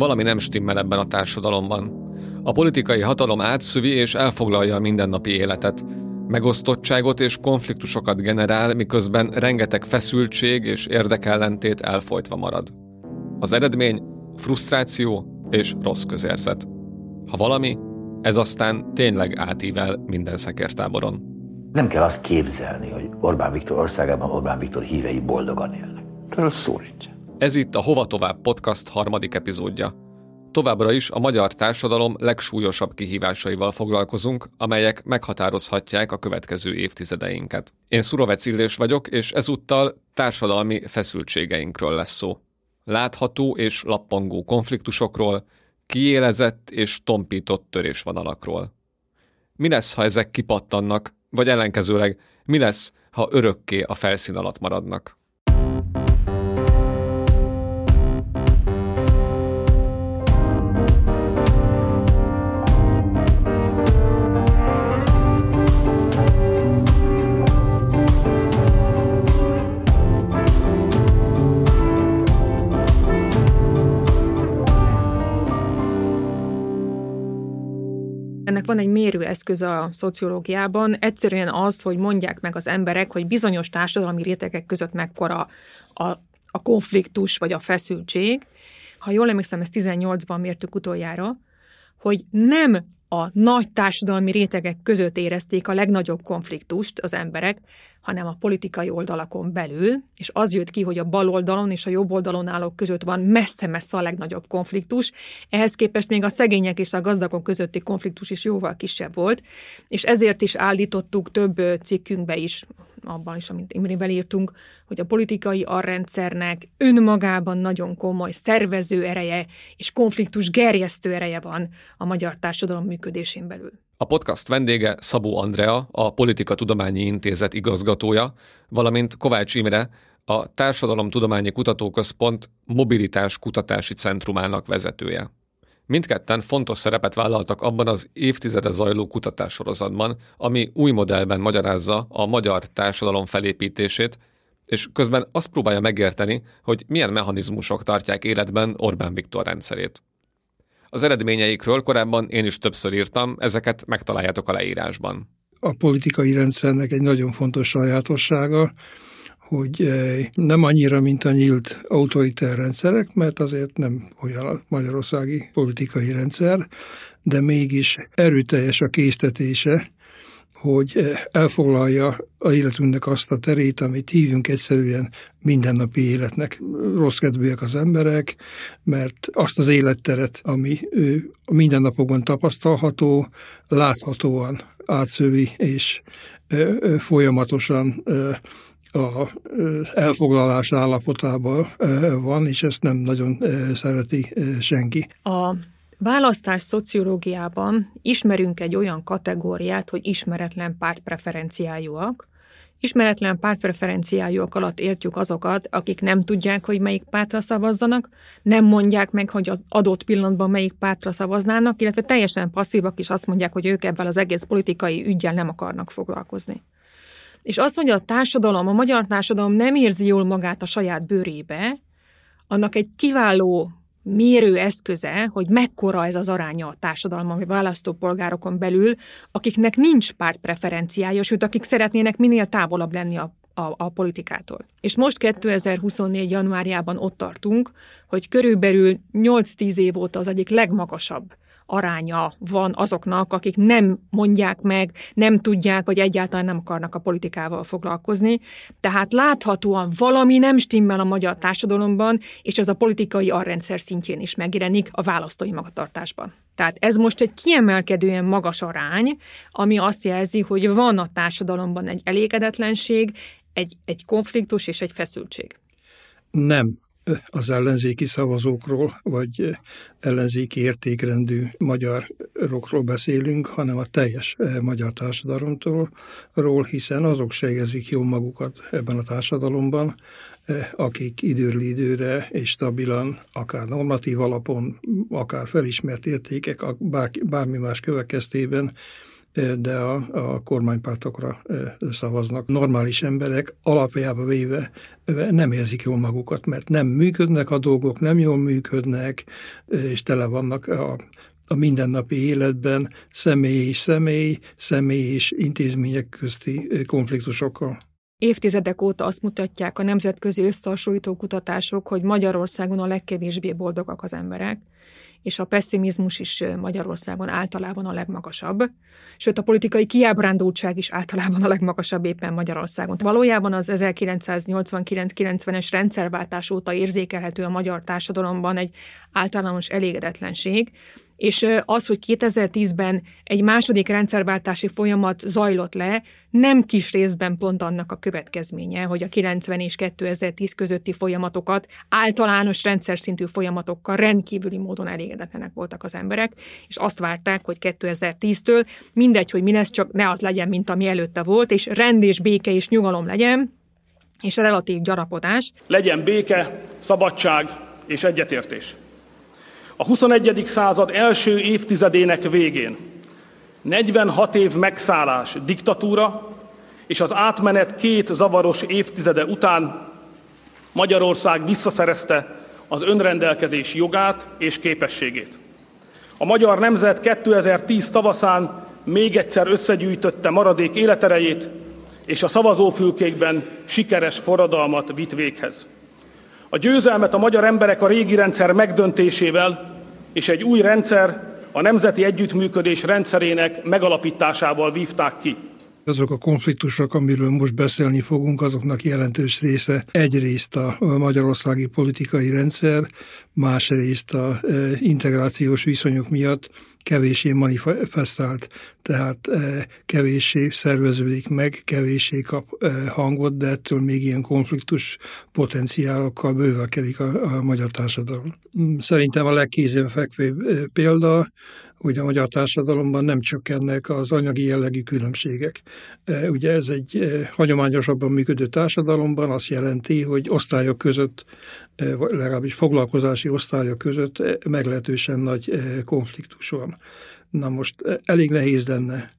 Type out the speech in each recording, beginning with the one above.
valami nem stimmel ebben a társadalomban. A politikai hatalom átszövi és elfoglalja a mindennapi életet. Megosztottságot és konfliktusokat generál, miközben rengeteg feszültség és érdekellentét elfolytva marad. Az eredmény frusztráció és rossz közérzet. Ha valami, ez aztán tényleg átível minden szekértáboron. Nem kell azt képzelni, hogy Orbán Viktor országában Orbán Viktor hívei boldogan élnek. Erről szó nincs. Ez itt a Hova Tovább podcast harmadik epizódja. Továbbra is a magyar társadalom legsúlyosabb kihívásaival foglalkozunk, amelyek meghatározhatják a következő évtizedeinket. Én Szurovec Illés vagyok, és ezúttal társadalmi feszültségeinkről lesz szó. Látható és lappangó konfliktusokról, kiélezett és tompított törésvonalakról. Mi lesz, ha ezek kipattannak, vagy ellenkezőleg mi lesz, ha örökké a felszín alatt maradnak? Egy mérőeszköz a szociológiában, egyszerűen az, hogy mondják meg az emberek, hogy bizonyos társadalmi rétegek között mekkora a, a konfliktus vagy a feszültség. Ha jól emlékszem, ezt 18-ban mértük utoljára, hogy nem a nagy társadalmi rétegek között érezték a legnagyobb konfliktust az emberek, hanem a politikai oldalakon belül, és az jött ki, hogy a bal oldalon és a jobb oldalon állók között van messze-messze a legnagyobb konfliktus, ehhez képest még a szegények és a gazdagok közötti konfliktus is jóval kisebb volt, és ezért is állítottuk több cikkünkbe is, abban is, amit Imrével írtunk, hogy a politikai arrendszernek önmagában nagyon komoly szervező ereje és konfliktus gerjesztő ereje van a magyar társadalom működésén belül. A podcast vendége Szabó Andrea, a Politika Tudományi Intézet igazgatója, valamint Kovács Imre, a Társadalomtudományi Kutatóközpont Mobilitás Kutatási Centrumának vezetője. Mindketten fontos szerepet vállaltak abban az évtizede zajló kutatássorozatban, ami új modellben magyarázza a magyar társadalom felépítését, és közben azt próbálja megérteni, hogy milyen mechanizmusok tartják életben Orbán Viktor rendszerét. Az eredményeikről korábban én is többször írtam, ezeket megtaláljátok a leírásban. A politikai rendszernek egy nagyon fontos sajátossága, hogy eh, nem annyira, mint a nyílt autoriter rendszerek, mert azért nem olyan a magyarországi politikai rendszer, de mégis erőteljes a késztetése, hogy eh, elfoglalja a életünknek azt a terét, amit hívjunk egyszerűen mindennapi életnek. Rossz kedvűek az emberek, mert azt az életteret, ami a mindennapokban tapasztalható, láthatóan átszövi, és folyamatosan a elfoglalás állapotában van, és ezt nem nagyon szereti senki. A választás szociológiában ismerünk egy olyan kategóriát, hogy ismeretlen pártpreferenciájúak. Ismeretlen pártpreferenciájúak alatt értjük azokat, akik nem tudják, hogy melyik pártra szavazzanak, nem mondják meg, hogy adott pillanatban melyik pártra szavaznának, illetve teljesen passzívak is azt mondják, hogy ők ebben az egész politikai ügyel nem akarnak foglalkozni. És azt, hogy a társadalom, a magyar társadalom nem érzi jól magát a saját bőrébe, annak egy kiváló mérő eszköze, hogy mekkora ez az aránya a társadalom, vagy választópolgárokon belül, akiknek nincs pártpreferenciája, sőt, akik szeretnének minél távolabb lenni a a, a politikától. És most 2024. januárjában ott tartunk, hogy körülbelül 8-10 év óta az egyik legmagasabb aránya van azoknak, akik nem mondják meg, nem tudják, vagy egyáltalán nem akarnak a politikával foglalkozni. Tehát láthatóan valami nem stimmel a magyar társadalomban, és ez a politikai arrendszer szintjén is megjelenik a választói magatartásban. Tehát ez most egy kiemelkedően magas arány, ami azt jelzi, hogy van a társadalomban egy elégedetlenség, egy, egy konfliktus és egy feszültség. Nem az ellenzéki szavazókról, vagy ellenzéki értékrendű magyarokról beszélünk, hanem a teljes magyar társadalomtól, hiszen azok se érzik jól magukat ebben a társadalomban, akik időről időre és stabilan, akár normatív alapon, akár felismert értékek, bármi más következtében de a, a kormánypártokra szavaznak. Normális emberek alapjába véve nem érzik jól magukat, mert nem működnek a dolgok, nem jól működnek, és tele vannak a a mindennapi életben személy és személy, személy és intézmények közti konfliktusokkal. Évtizedek óta azt mutatják a nemzetközi összehasonlító kutatások, hogy Magyarországon a legkevésbé boldogak az emberek, és a pessimizmus is Magyarországon általában a legmagasabb, sőt a politikai kiábrándultság is általában a legmagasabb éppen Magyarországon. Valójában az 1989-90-es rendszerváltás óta érzékelhető a magyar társadalomban egy általános elégedetlenség, és az, hogy 2010-ben egy második rendszerváltási folyamat zajlott le, nem kis részben pont annak a következménye, hogy a 90 és 2010 közötti folyamatokat általános rendszer szintű folyamatokkal rendkívüli módon elégedetlenek voltak az emberek, és azt várták, hogy 2010-től mindegy, hogy mi lesz, csak ne az legyen, mint ami előtte volt, és rend és béke és nyugalom legyen, és relatív gyarapodás. Legyen béke, szabadság és egyetértés. A 21. század első évtizedének végén 46 év megszállás, diktatúra és az átmenet két zavaros évtizede után Magyarország visszaszerezte az önrendelkezés jogát és képességét. A magyar nemzet 2010 tavaszán még egyszer összegyűjtötte maradék életerejét, és a szavazófülkékben sikeres forradalmat vitt véghez. A győzelmet a magyar emberek a régi rendszer megdöntésével és egy új rendszer, a nemzeti együttműködés rendszerének megalapításával vívták ki. Azok a konfliktusok, amiről most beszélni fogunk, azoknak jelentős része egyrészt a magyarországi politikai rendszer, másrészt a e, integrációs viszonyok miatt kevéssé manifestált, tehát e, kevéssé szerveződik meg, kevéssé kap e, hangot, de ettől még ilyen konfliktus potenciálokkal bővelkedik a, a magyar társadalom. Szerintem a legkézenfekvőbb példa hogy a magyar társadalomban nem csökkennek az anyagi jellegű különbségek. E, ugye ez egy e, hagyományosabban működő társadalomban azt jelenti, hogy osztályok között, e, legalábbis foglalkozási osztályok között meglehetősen nagy konfliktus van. Na most elég nehéz lenne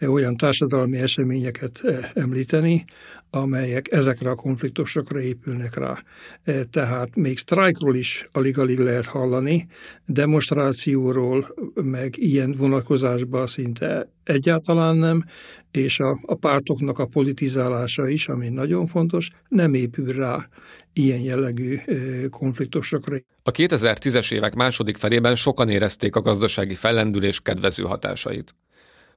olyan társadalmi eseményeket említeni, amelyek ezekre a konfliktusokra épülnek rá. E, tehát még sztrájkról is alig-alig lehet hallani, demonstrációról, meg ilyen vonatkozásban szinte egyáltalán nem, és a, a pártoknak a politizálása is, ami nagyon fontos, nem épül rá ilyen jellegű e, konfliktusokra. A 2010-es évek második felében sokan érezték a gazdasági fellendülés kedvező hatásait.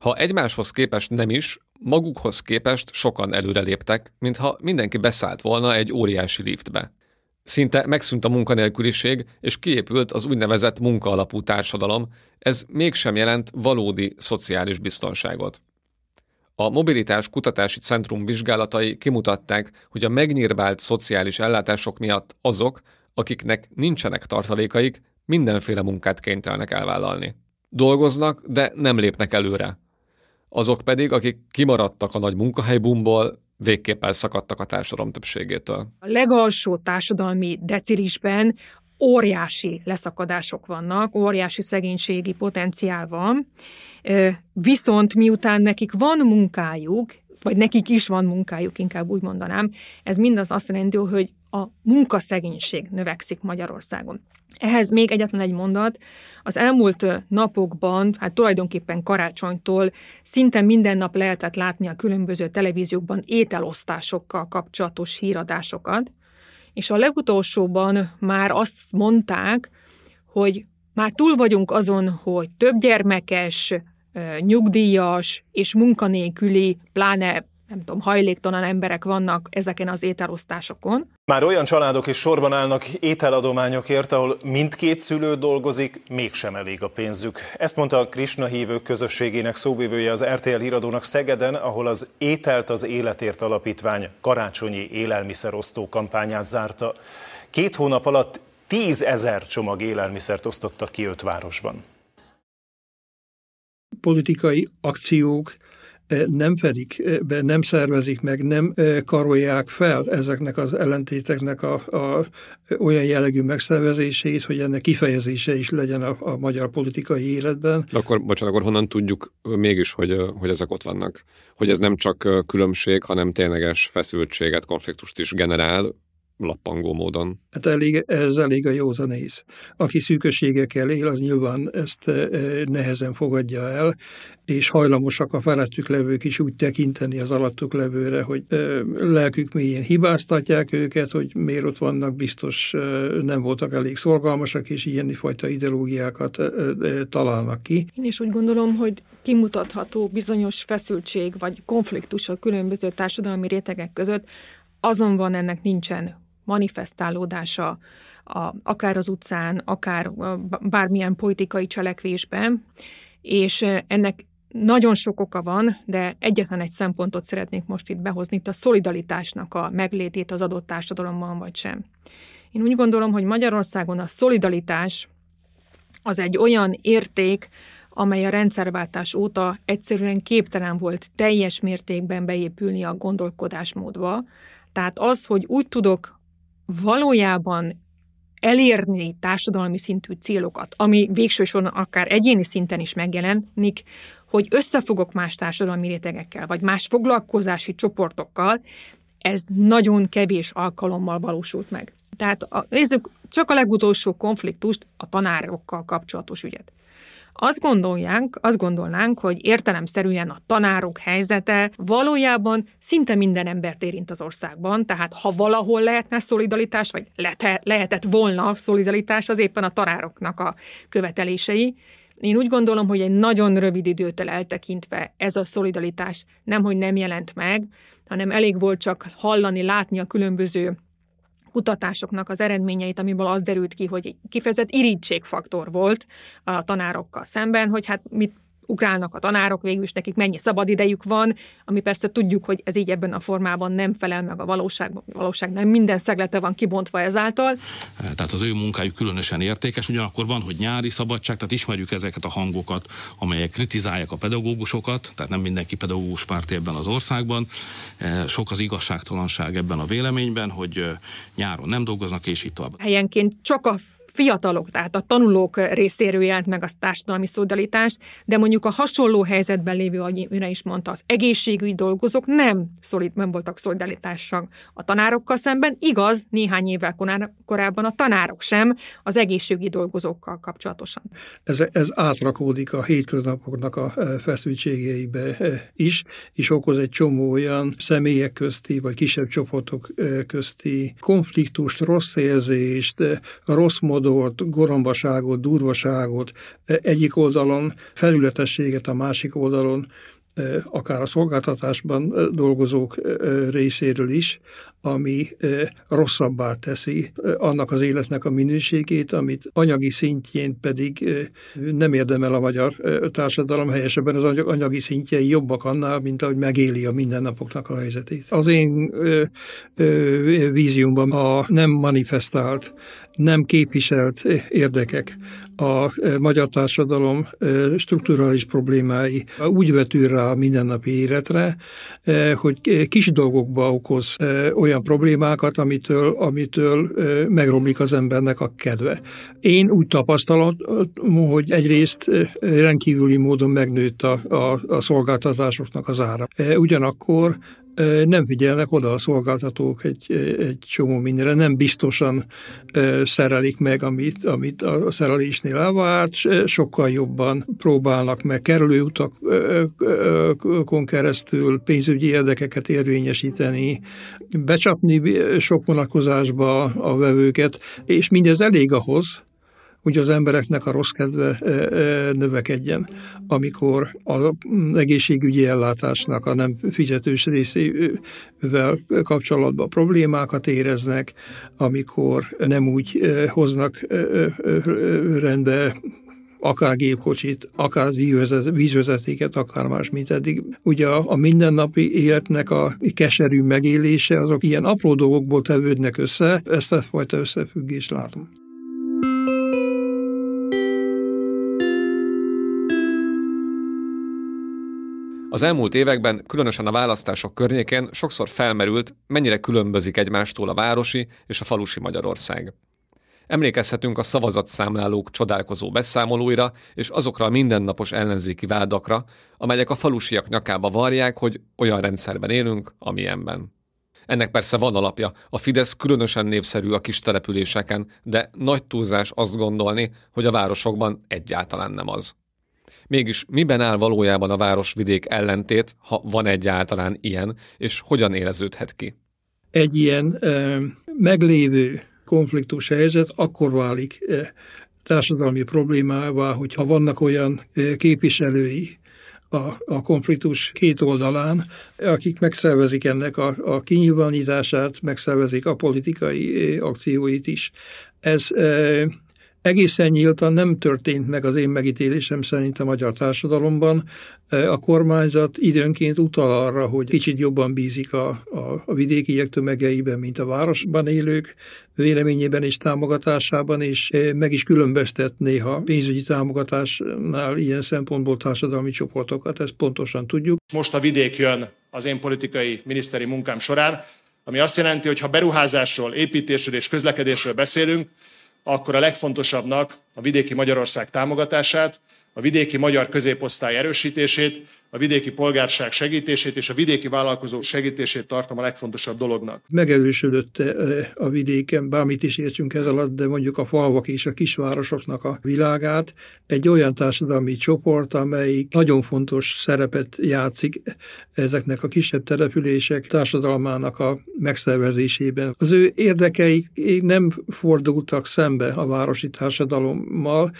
Ha egymáshoz képest nem is, magukhoz képest sokan előreléptek, mintha mindenki beszállt volna egy óriási liftbe. Szinte megszűnt a munkanélküliség, és kiépült az úgynevezett munkaalapú társadalom, ez mégsem jelent valódi szociális biztonságot. A Mobilitás Kutatási Centrum vizsgálatai kimutatták, hogy a megnyírbált szociális ellátások miatt azok, akiknek nincsenek tartalékaik, mindenféle munkát kénytelenek elvállalni. Dolgoznak, de nem lépnek előre azok pedig, akik kimaradtak a nagy munkahelybumból, végképp elszakadtak a társadalom többségétől. A legalsó társadalmi decilisben óriási leszakadások vannak, óriási szegénységi potenciál van, viszont miután nekik van munkájuk, vagy nekik is van munkájuk, inkább úgy mondanám, ez mindaz azt jelenti, hogy a munkaszegénység növekszik Magyarországon. Ehhez még egyetlen egy mondat. Az elmúlt napokban, hát tulajdonképpen karácsonytól szinte minden nap lehetett látni a különböző televíziókban ételosztásokkal kapcsolatos híradásokat, és a legutolsóban már azt mondták, hogy már túl vagyunk azon, hogy több gyermekes, nyugdíjas és munkanélküli, pláne nem tudom, hajléktalan emberek vannak ezeken az ételosztásokon. Már olyan családok is sorban állnak ételadományokért, ahol mindkét szülő dolgozik, mégsem elég a pénzük. Ezt mondta a Krishna hívők közösségének szóvivője az RTL híradónak Szegeden, ahol az Ételt az Életért Alapítvány karácsonyi élelmiszerosztó kampányát zárta. Két hónap alatt tízezer csomag élelmiszert osztottak ki öt városban. Politikai akciók nem fedik be, nem szervezik meg, nem karolják fel ezeknek az ellentéteknek a, a olyan jellegű megszervezését, hogy ennek kifejezése is legyen a, a magyar politikai életben. De akkor, bocsánat, akkor honnan tudjuk mégis, hogy, hogy ezek ott vannak? Hogy ez nem csak különbség, hanem tényleges feszültséget, konfliktust is generál, lappangó módon. Hát elég, ez elég a józanész. Aki szűkösségekkel él, az nyilván ezt e, nehezen fogadja el, és hajlamosak a felettük levők is úgy tekinteni az alattuk levőre, hogy e, lelkük mélyén hibáztatják őket, hogy miért ott vannak, biztos e, nem voltak elég szorgalmasak, és ilyen fajta ideológiákat találnak ki. Én is úgy gondolom, hogy kimutatható bizonyos feszültség vagy konfliktus a különböző társadalmi rétegek között, azonban ennek nincsen manifestálódása, a, akár az utcán, akár bármilyen politikai cselekvésben, és ennek nagyon sok oka van, de egyetlen egy szempontot szeretnék most itt behozni, itt a szolidaritásnak a meglétét az adott társadalomban, vagy sem. Én úgy gondolom, hogy Magyarországon a szolidaritás az egy olyan érték, amely a rendszerváltás óta egyszerűen képtelen volt teljes mértékben beépülni a gondolkodásmódba. Tehát az, hogy úgy tudok valójában elérni társadalmi szintű célokat, ami végsősorban akár egyéni szinten is megjelenik, hogy összefogok más társadalmi rétegekkel, vagy más foglalkozási csoportokkal, ez nagyon kevés alkalommal valósult meg. Tehát a, nézzük csak a legutolsó konfliktust, a tanárokkal kapcsolatos ügyet. Azt gondolják, azt gondolnánk, hogy értelemszerűen a tanárok helyzete valójában szinte minden embert érint az országban, tehát ha valahol lehetne szolidaritás, vagy lehetett volna szolidaritás, az éppen a tanároknak a követelései. Én úgy gondolom, hogy egy nagyon rövid időtől eltekintve ez a szolidaritás nemhogy nem jelent meg, hanem elég volt csak hallani, látni a különböző kutatásoknak az eredményeit, amiből az derült ki, hogy kifejezett irítségfaktor volt a tanárokkal szemben, hogy hát mit ugrálnak a tanárok, végül is nekik mennyi szabad idejük van, ami persze tudjuk, hogy ez így ebben a formában nem felel meg a valóságban. A valóság nem minden szeglete van kibontva ezáltal. Tehát az ő munkájuk különösen értékes, ugyanakkor van, hogy nyári szabadság, tehát ismerjük ezeket a hangokat, amelyek kritizálják a pedagógusokat, tehát nem mindenki pedagógus párti ebben az országban. E, sok az igazságtalanság ebben a véleményben, hogy nyáron nem dolgoznak, és itt tovább. Helyenként csak a fiatalok, tehát a tanulók részéről jelent meg a társadalmi szolidaritás, de mondjuk a hasonló helyzetben lévő, ahogy őre is mondta, az egészségügyi dolgozók nem, szolid, nem voltak szolidaritásak a tanárokkal szemben. Igaz, néhány évvel korábban a tanárok sem az egészségügyi dolgozókkal kapcsolatosan. Ez, ez átrakódik a hétköznapoknak a e, feszültségeibe e, is, és okoz egy csomó olyan személyek közti, vagy kisebb csoportok e, közti konfliktust, rossz érzést, rossz módon modort, gorambaságot, durvaságot, e, egyik oldalon felületességet, a másik oldalon e, akár a szolgáltatásban e, dolgozók részéről is, ami rosszabbá teszi annak az életnek a minőségét, amit anyagi szintjén pedig nem érdemel a magyar társadalom, helyesebben az anyagi szintjei jobbak annál, mint ahogy megéli a mindennapoknak a helyzetét. Az én víziumban a nem manifestált, nem képviselt érdekek, a magyar társadalom strukturális problémái úgy vetül rá a mindennapi életre, hogy kis dolgokba okoz olyan olyan problémákat, amitől, amitől megromlik az embernek a kedve. Én úgy tapasztalom, hogy egyrészt rendkívüli módon megnőtt a, a, a szolgáltatásoknak az ára. Ugyanakkor nem figyelnek oda a szolgáltatók egy, egy csomó mindenre, nem biztosan szerelik meg, amit, amit a szerelésnél elvárt, sokkal jobban próbálnak meg kerülőutakon keresztül pénzügyi érdekeket érvényesíteni, becsapni sok vonatkozásba a vevőket, és mindez elég ahhoz, hogy az embereknek a rossz kedve e, e, növekedjen, amikor az egészségügyi ellátásnak a nem fizetős részével kapcsolatban problémákat éreznek, amikor nem úgy e, hoznak rendbe akár gépkocsit, akár vízvezetéket, akár más, mint eddig. Ugye a, mindennapi életnek a keserű megélése, azok ilyen apró dolgokból tevődnek össze, ezt a fajta összefüggést látom. Az elmúlt években, különösen a választások környékén sokszor felmerült, mennyire különbözik egymástól a városi és a falusi Magyarország. Emlékezhetünk a szavazatszámlálók csodálkozó beszámolóira és azokra a mindennapos ellenzéki vádakra, amelyek a falusiak nyakába varják, hogy olyan rendszerben élünk, amilyenben. Ennek persze van alapja, a Fidesz különösen népszerű a kis településeken, de nagy túlzás azt gondolni, hogy a városokban egyáltalán nem az. Mégis miben áll valójában a városvidék ellentét, ha van egyáltalán ilyen, és hogyan éleződhet ki? Egy ilyen e, meglévő konfliktus helyzet akkor válik e, társadalmi problémává, hogyha vannak olyan e, képviselői a, a konfliktus két oldalán, akik megszervezik ennek a, a kinyilvánítását, megszervezik a politikai akcióit is. Ez egészen nyíltan nem történt meg az én megítélésem szerint a magyar társadalomban. A kormányzat időnként utal arra, hogy kicsit jobban bízik a, a, a vidékiek tömegeiben, mint a városban élők véleményében és támogatásában, és meg is különböztet néha pénzügyi támogatásnál ilyen szempontból társadalmi csoportokat, ezt pontosan tudjuk. Most a vidék jön az én politikai miniszteri munkám során, ami azt jelenti, hogy ha beruházásról, építésről és közlekedésről beszélünk, akkor a legfontosabbnak a vidéki Magyarország támogatását, a vidéki magyar középosztály erősítését, a vidéki polgárság segítését és a vidéki vállalkozók segítését tartom a legfontosabb dolognak. Megerősödött a vidéken, bármit is értsünk ez alatt, de mondjuk a falvak és a kisvárosoknak a világát, egy olyan társadalmi csoport, amelyik nagyon fontos szerepet játszik ezeknek a kisebb települések társadalmának a megszervezésében. Az ő érdekeik nem fordultak szembe a városi társadalommal,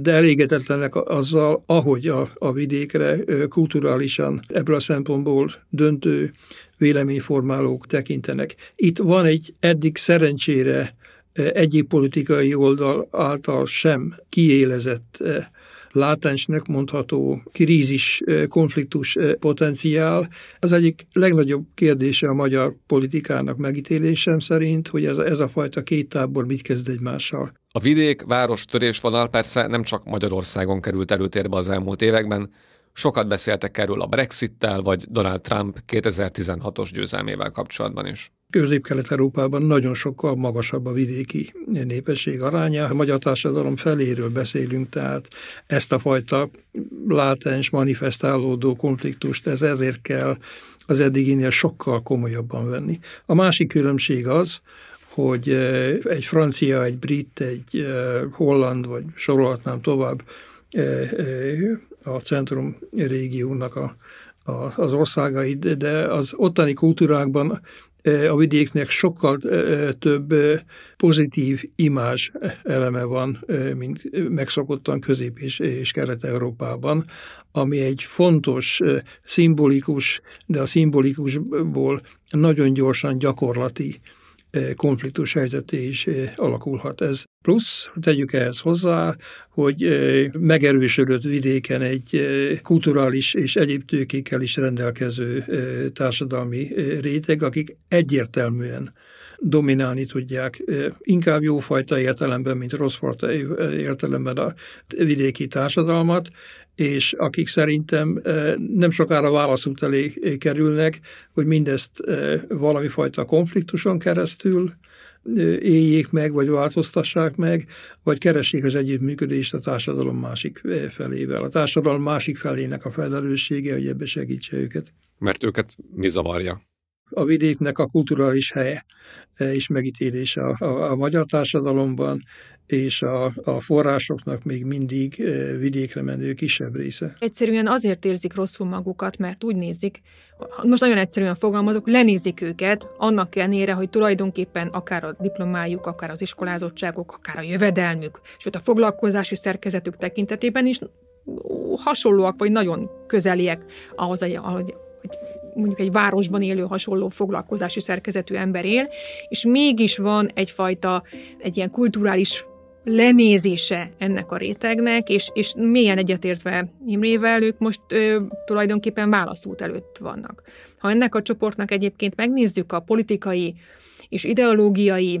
de elégedetlenek azzal, ahogy a, a vidékre kulturálisan ebből a szempontból döntő véleményformálók tekintenek. Itt van egy eddig szerencsére eh, egyik politikai oldal által sem kiélezett eh, látensnek mondható krízis, eh, konfliktus potenciál. Az egyik legnagyobb kérdése a magyar politikának megítélésem szerint, hogy ez a, ez a fajta két tábor mit kezd egymással. A vidék-város törésvonal persze nem csak Magyarországon került előtérbe az elmúlt években, Sokat beszéltek erről a Brexittel, vagy Donald Trump 2016-os győzelmével kapcsolatban is. Közép-Kelet-Európában nagyon sokkal magasabb a vidéki népesség aránya. A magyar társadalom feléről beszélünk, tehát ezt a fajta látens, manifestálódó konfliktust, ez ezért kell az eddiginél sokkal komolyabban venni. A másik különbség az, hogy eh, egy francia, egy brit, egy eh, holland, vagy sorolhatnám tovább, a centrum régiónak a, a, az országait, de az ottani kultúrákban a vidéknek sokkal több pozitív imázs eleme van, mint megszokottan Közép- és, és Kelet-Európában, ami egy fontos, szimbolikus, de a szimbolikusból nagyon gyorsan gyakorlati konfliktus helyzeté is alakulhat. Ez plusz, tegyük ehhez hozzá, hogy megerősödött vidéken egy kulturális és egyéb tőkékkel is rendelkező társadalmi réteg, akik egyértelműen dominálni tudják, inkább jófajta értelemben, mint rosszfajta értelemben a vidéki társadalmat, és akik szerintem nem sokára válaszút elé kerülnek, hogy mindezt valami fajta konfliktuson keresztül éljék meg, vagy változtassák meg, vagy keressék az együttműködést a társadalom másik felével. A társadalom másik felének a felelőssége, hogy ebbe segítse őket. Mert őket mi zavarja? A vidéknek a kulturális helye és megítélése a, a, a magyar társadalomban, és a, a forrásoknak még mindig vidékre menő kisebb része. Egyszerűen azért érzik rosszul magukat, mert úgy nézik, most nagyon egyszerűen fogalmazok, lenézik őket, annak ellenére, hogy tulajdonképpen akár a diplomájuk, akár az iskolázottságok, akár a jövedelmük, sőt a foglalkozási szerkezetük tekintetében is hasonlóak, vagy nagyon közeliek ahhoz, ahogy mondjuk egy városban élő hasonló foglalkozási szerkezetű ember él, és mégis van egyfajta, egy ilyen kulturális lenézése ennek a rétegnek, és, és mélyen egyetértve Imrével, ők most ö, tulajdonképpen válaszút előtt vannak. Ha ennek a csoportnak egyébként megnézzük a politikai és ideológiai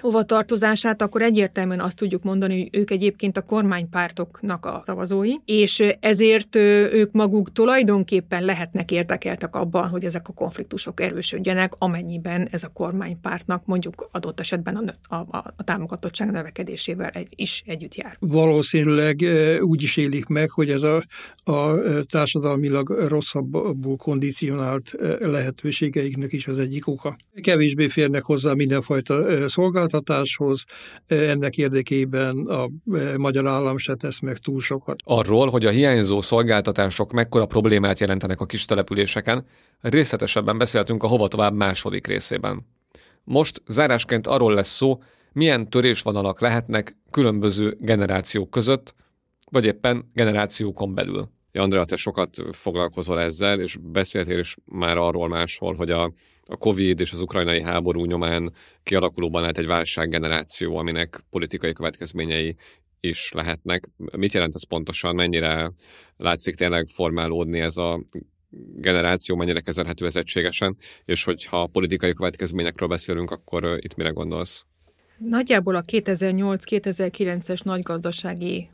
hovatartozását, akkor egyértelműen azt tudjuk mondani, hogy ők egyébként a kormánypártoknak a szavazói, és ezért ők maguk tulajdonképpen lehetnek érdekeltek abban, hogy ezek a konfliktusok erősödjenek, amennyiben ez a kormánypártnak mondjuk adott esetben a, a, a támogatottság növekedésével egy, is együtt jár. Valószínűleg úgy is élik meg, hogy ez a, a társadalmilag rosszabbul kondicionált lehetőségeiknek is az egyik oka. Kevésbé férnek hozzá mindenfajta szolgálat, szolgáltatáshoz, ennek érdekében a magyar állam se tesz meg túl sokat. Arról, hogy a hiányzó szolgáltatások mekkora problémát jelentenek a kis településeken, részletesebben beszéltünk a Hova Tovább második részében. Most zárásként arról lesz szó, milyen törésvonalak lehetnek különböző generációk között, vagy éppen generációkon belül. Andrea, te sokat foglalkozol ezzel, és beszéltél is már arról máshol, hogy a, a Covid és az ukrajnai háború nyomán kialakulóban lehet egy válsággeneráció, aminek politikai következményei is lehetnek. Mit jelent ez pontosan? Mennyire látszik tényleg formálódni ez a generáció, mennyire kezelhető ez egységesen, és hogyha politikai következményekről beszélünk, akkor itt mire gondolsz? Nagyjából a 2008-2009-es nagy gazdasági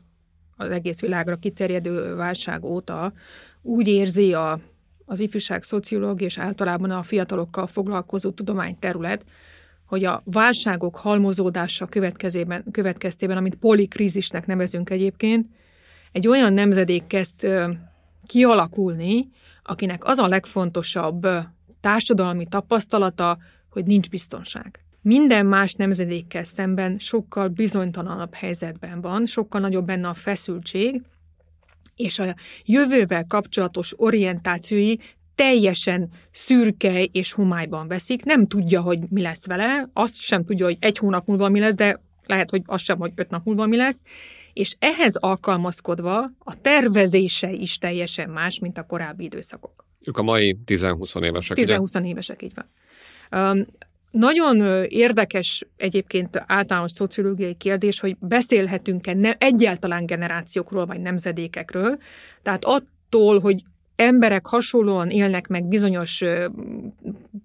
az egész világra kiterjedő válság óta úgy érzi a, az ifjúság szociológia és általában a fiatalokkal foglalkozó tudományterület, hogy a válságok halmozódása következében, következtében, amit polikrízisnek nevezünk egyébként, egy olyan nemzedék kezd kialakulni, akinek az a legfontosabb társadalmi tapasztalata, hogy nincs biztonság minden más nemzedékkel szemben sokkal bizonytalanabb helyzetben van, sokkal nagyobb benne a feszültség, és a jövővel kapcsolatos orientációi teljesen szürke és humályban veszik, nem tudja, hogy mi lesz vele, azt sem tudja, hogy egy hónap múlva mi lesz, de lehet, hogy az sem, hogy öt nap múlva mi lesz, és ehhez alkalmazkodva a tervezése is teljesen más, mint a korábbi időszakok. Ők a mai 10-20 évesek. 10-20 évesek, így van. Nagyon érdekes egyébként általános szociológiai kérdés, hogy beszélhetünk-e ne, egyáltalán generációkról vagy nemzedékekről. Tehát attól, hogy emberek hasonlóan élnek meg bizonyos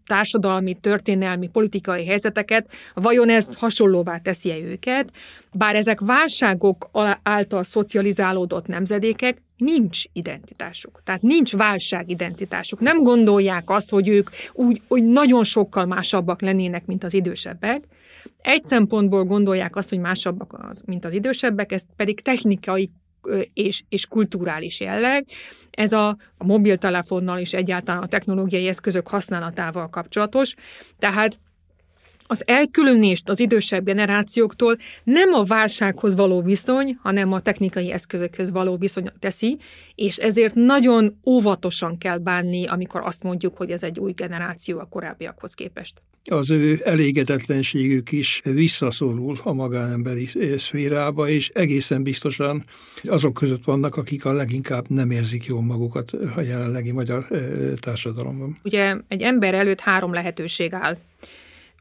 társadalmi, történelmi, politikai helyzeteket, vajon ez hasonlóvá teszi-e őket? Bár ezek válságok által szocializálódott nemzedékek, nincs identitásuk. Tehát nincs válságidentitásuk. Nem gondolják azt, hogy ők úgy, úgy nagyon sokkal másabbak lennének, mint az idősebbek. Egy szempontból gondolják azt, hogy másabbak, az, mint az idősebbek, ez pedig technikai és, és kulturális jelleg. Ez a, a mobiltelefonnal és egyáltalán a technológiai eszközök használatával kapcsolatos. Tehát az elkülönést az idősebb generációktól nem a válsághoz való viszony, hanem a technikai eszközökhöz való viszony teszi, és ezért nagyon óvatosan kell bánni, amikor azt mondjuk, hogy ez egy új generáció a korábbiakhoz képest. Az ő elégedetlenségük is visszaszorul a magánemberi szférába, és egészen biztosan azok között vannak, akik a leginkább nem érzik jól magukat a jelenlegi magyar társadalomban. Ugye egy ember előtt három lehetőség áll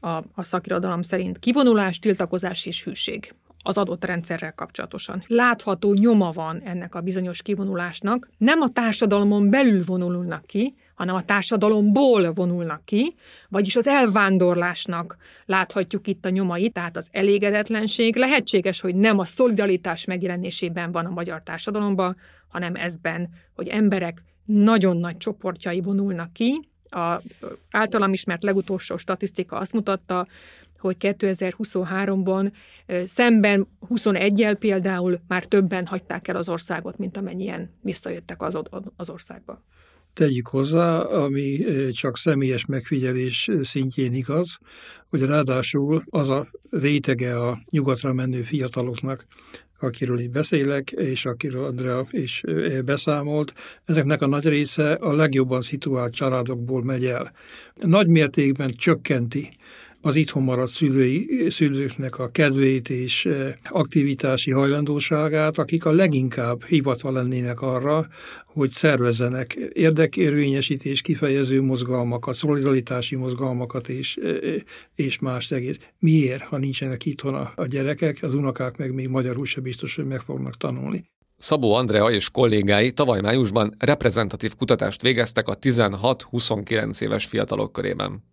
a, a szakirodalom szerint kivonulás, tiltakozás és hűség az adott rendszerrel kapcsolatosan. Látható nyoma van ennek a bizonyos kivonulásnak. Nem a társadalomon belül vonulnak ki, hanem a társadalomból vonulnak ki, vagyis az elvándorlásnak láthatjuk itt a nyomait, tehát az elégedetlenség. Lehetséges, hogy nem a szolidaritás megjelenésében van a magyar társadalomban, hanem ezben, hogy emberek nagyon nagy csoportjai vonulnak ki, a általam ismert legutolsó statisztika azt mutatta, hogy 2023-ban szemben 21-el például már többen hagyták el az országot, mint amennyien visszajöttek az, az országba. Tegyük hozzá, ami csak személyes megfigyelés szintjén igaz, hogy ráadásul az a rétege a nyugatra menő fiataloknak, akiről itt beszélek, és akiről Andrea is beszámolt, ezeknek a nagy része a legjobban szituált családokból megy el. Nagy mértékben csökkenti az itthon maradt szülői, szülőknek a kedvét és aktivitási hajlandóságát, akik a leginkább hivatva lennének arra, hogy szervezzenek érdekérvényesítés kifejező mozgalmakat, szolidaritási mozgalmakat és, és más egész. Miért, ha nincsenek itthon a, a gyerekek, az unokák meg még magyarul se biztos, hogy meg fognak tanulni. Szabó Andrea és kollégái tavaly májusban reprezentatív kutatást végeztek a 16-29 éves fiatalok körében.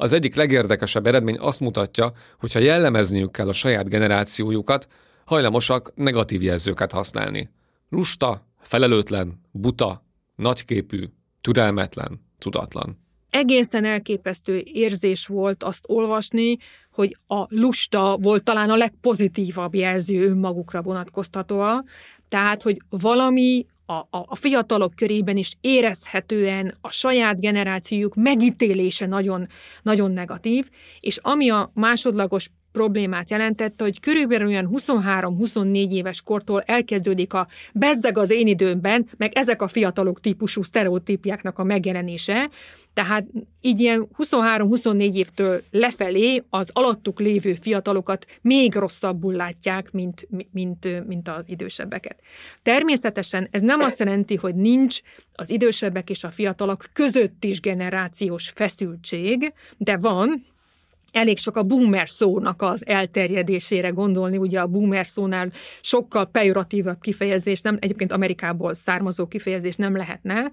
Az egyik legérdekesebb eredmény azt mutatja, hogy ha jellemezniük kell a saját generációjukat, hajlamosak negatív jelzőket használni. Lusta, felelőtlen, buta, nagyképű, türelmetlen, tudatlan. Egészen elképesztő érzés volt azt olvasni, hogy a lusta volt talán a legpozitívabb jelző önmagukra vonatkoztatóa, tehát, hogy valami a, a, a fiatalok körében is érezhetően a saját generációjuk megítélése nagyon, nagyon negatív, és ami a másodlagos problémát jelentette, hogy körülbelül olyan 23-24 éves kortól elkezdődik a bezzeg az én időmben, meg ezek a fiatalok típusú sztereotípiáknak a megjelenése, tehát így ilyen 23-24 évtől lefelé az alattuk lévő fiatalokat még rosszabbul látják, mint, mint, mint az idősebbeket. Természetesen ez nem azt jelenti, hogy nincs az idősebbek és a fiatalok között is generációs feszültség, de van, elég sok a boomer szónak az elterjedésére gondolni, ugye a boomer szónál sokkal pejoratívabb kifejezés, nem egyébként Amerikából származó kifejezés nem lehetne,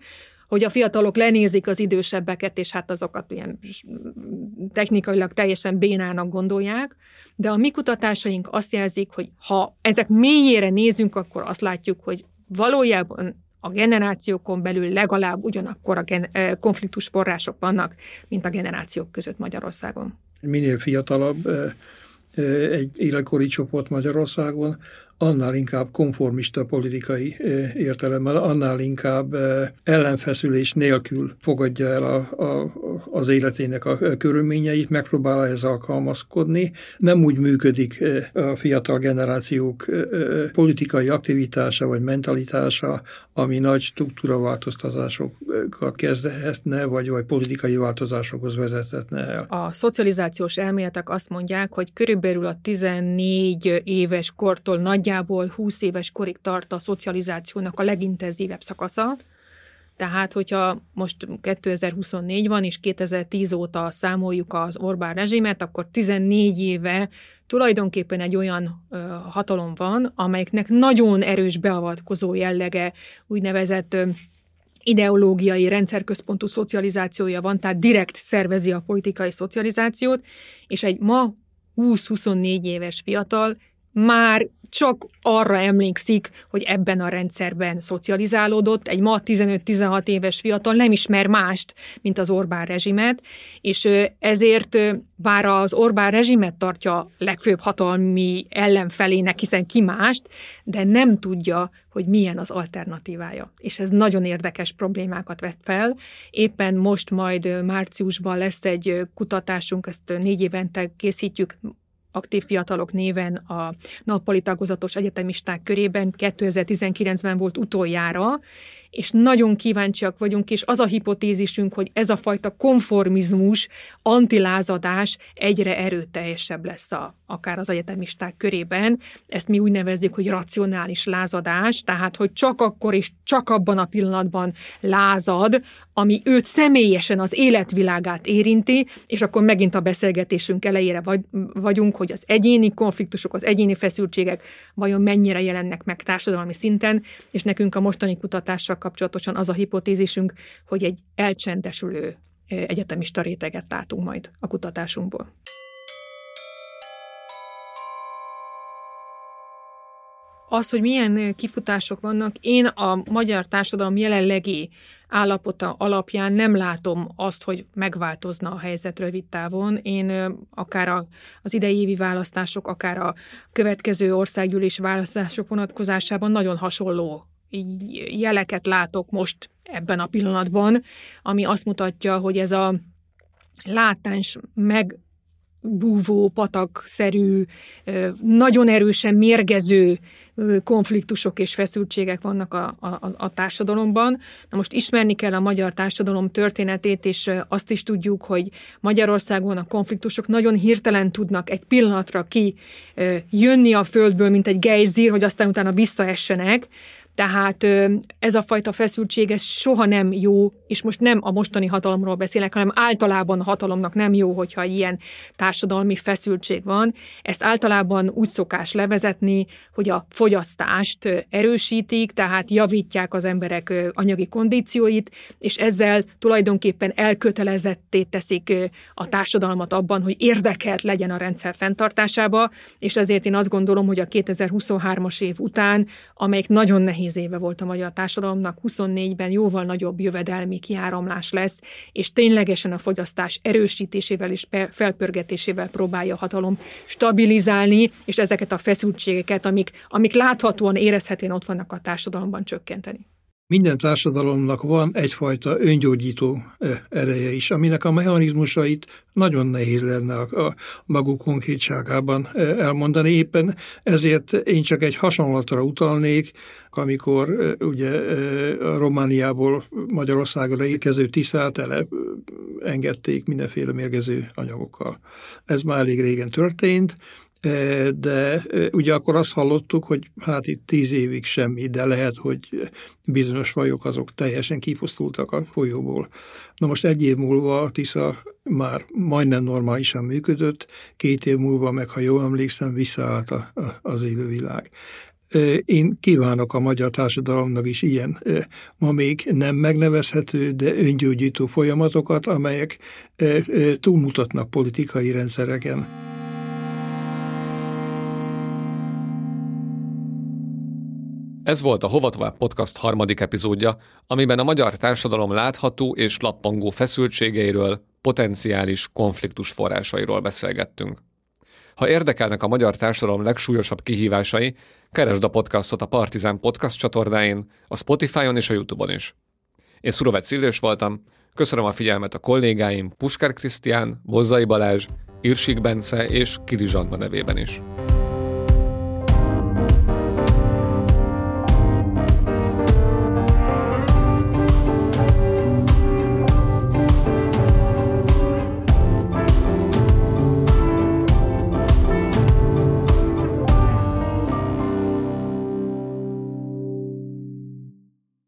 hogy a fiatalok lenézik az idősebbeket, és hát azokat ilyen technikailag teljesen bénának gondolják, de a mi kutatásaink azt jelzik, hogy ha ezek mélyére nézünk, akkor azt látjuk, hogy valójában a generációkon belül legalább ugyanakkor a gen- konfliktus források vannak, mint a generációk között Magyarországon minél fiatalabb egy életkori csoport Magyarországon, annál inkább konformista politikai értelemmel, annál inkább ellenfeszülés nélkül fogadja el a, a, az életének a körülményeit, megpróbál ehhez alkalmazkodni. Nem úgy működik a fiatal generációk politikai aktivitása vagy mentalitása, ami nagy struktúraváltoztatásokat kezdhetne, vagy, vagy politikai változásokhoz vezethetne el. A szocializációs elméletek azt mondják, hogy körülbelül a 14 éves kortól nagy nagyjából 20 éves korig tart a szocializációnak a legintenzívebb szakasza, tehát, hogyha most 2024 van, és 2010 óta számoljuk az Orbán rezsimet, akkor 14 éve tulajdonképpen egy olyan ö, hatalom van, amelyeknek nagyon erős beavatkozó jellege, úgynevezett ö, ideológiai, rendszerközpontú szocializációja van, tehát direkt szervezi a politikai szocializációt, és egy ma 20-24 éves fiatal már csak arra emlékszik, hogy ebben a rendszerben szocializálódott. Egy ma 15-16 éves fiatal nem ismer mást, mint az Orbán rezsimet, és ezért bár az Orbán rezsimet tartja legfőbb hatalmi ellenfelének, hiszen ki mást, de nem tudja, hogy milyen az alternatívája. És ez nagyon érdekes problémákat vet fel. Éppen most majd márciusban lesz egy kutatásunk, ezt négy évente készítjük, aktív fiatalok néven a nappali tagozatos egyetemisták körében. 2019-ben volt utoljára, és nagyon kíváncsiak vagyunk, és az a hipotézisünk, hogy ez a fajta konformizmus, antilázadás egyre erőteljesebb lesz a, akár az egyetemisták körében. Ezt mi úgy nevezzük, hogy racionális lázadás, tehát hogy csak akkor és csak abban a pillanatban lázad, ami őt személyesen az életvilágát érinti, és akkor megint a beszélgetésünk elejére vagy, vagyunk, hogy az egyéni konfliktusok, az egyéni feszültségek vajon mennyire jelennek meg társadalmi szinten, és nekünk a mostani kapcsolatosan az a hipotézisünk, hogy egy elcsendesülő egyetemista réteget látunk majd a kutatásunkból. Az, hogy milyen kifutások vannak, én a magyar társadalom jelenlegi állapota alapján nem látom azt, hogy megváltozna a helyzet rövid távon. Én akár az idei évi választások, akár a következő országgyűlési választások vonatkozásában nagyon hasonló jeleket látok most ebben a pillanatban, ami azt mutatja, hogy ez a látás meg búvó, patakszerű, nagyon erősen mérgező konfliktusok és feszültségek vannak a, a, a társadalomban. Na most ismerni kell a magyar társadalom történetét, és azt is tudjuk, hogy Magyarországon a konfliktusok nagyon hirtelen tudnak egy pillanatra ki jönni a földből, mint egy gejzír, hogy aztán utána visszaessenek, Tehát ez a fajta feszültség, ez soha nem jó, és most nem a mostani hatalomról beszélek, hanem általában a hatalomnak nem jó, hogyha ilyen társadalmi feszültség van. Ezt általában úgy szokás levezetni, hogy a fogyasztást erősítik, tehát javítják az emberek anyagi kondícióit, és ezzel tulajdonképpen elkötelezetté teszik a társadalmat abban, hogy érdekelt legyen a rendszer fenntartásába, és ezért én azt gondolom, hogy a 2023-as év után, amelyik nagyon nehéz éve volt a magyar társadalomnak, 24-ben jóval nagyobb jövedelmi kiáramlás lesz, és ténylegesen a fogyasztás erősítésével és felpörgetésével próbálja a hatalom stabilizálni, és ezeket a feszültségeket, amik, amik láthatóan érezhetően ott vannak a társadalomban csökkenteni. Minden társadalomnak van egyfajta öngyógyító ereje is, aminek a mechanizmusait nagyon nehéz lenne a, maguk konkrétságában elmondani. Éppen ezért én csak egy hasonlatra utalnék, amikor ugye a Romániából Magyarországra érkező tisztát ele engedték mindenféle mérgező anyagokkal. Ez már elég régen történt, de ugye akkor azt hallottuk, hogy hát itt tíz évig semmi, de lehet, hogy bizonyos fajok azok teljesen kipusztultak a folyóból. Na most egy év múlva a Tisza már majdnem normálisan működött, két év múlva meg, ha jól emlékszem, visszaállt a, a, az élővilág. Én kívánok a magyar társadalomnak is ilyen, ma még nem megnevezhető, de öngyógyító folyamatokat, amelyek túlmutatnak politikai rendszereken. Ez volt a Hova Tovább podcast harmadik epizódja, amiben a magyar társadalom látható és lappangó feszültségeiről, potenciális konfliktus forrásairól beszélgettünk. Ha érdekelnek a magyar társadalom legsúlyosabb kihívásai, keresd a podcastot a Partizán podcast csatornáin, a Spotify-on és a YouTube-on is. Én Szurovec Szillős voltam, köszönöm a figyelmet a kollégáim Puskár Krisztián, Bozzai Balázs, Irsik Bence és Kiri Zsanda nevében is.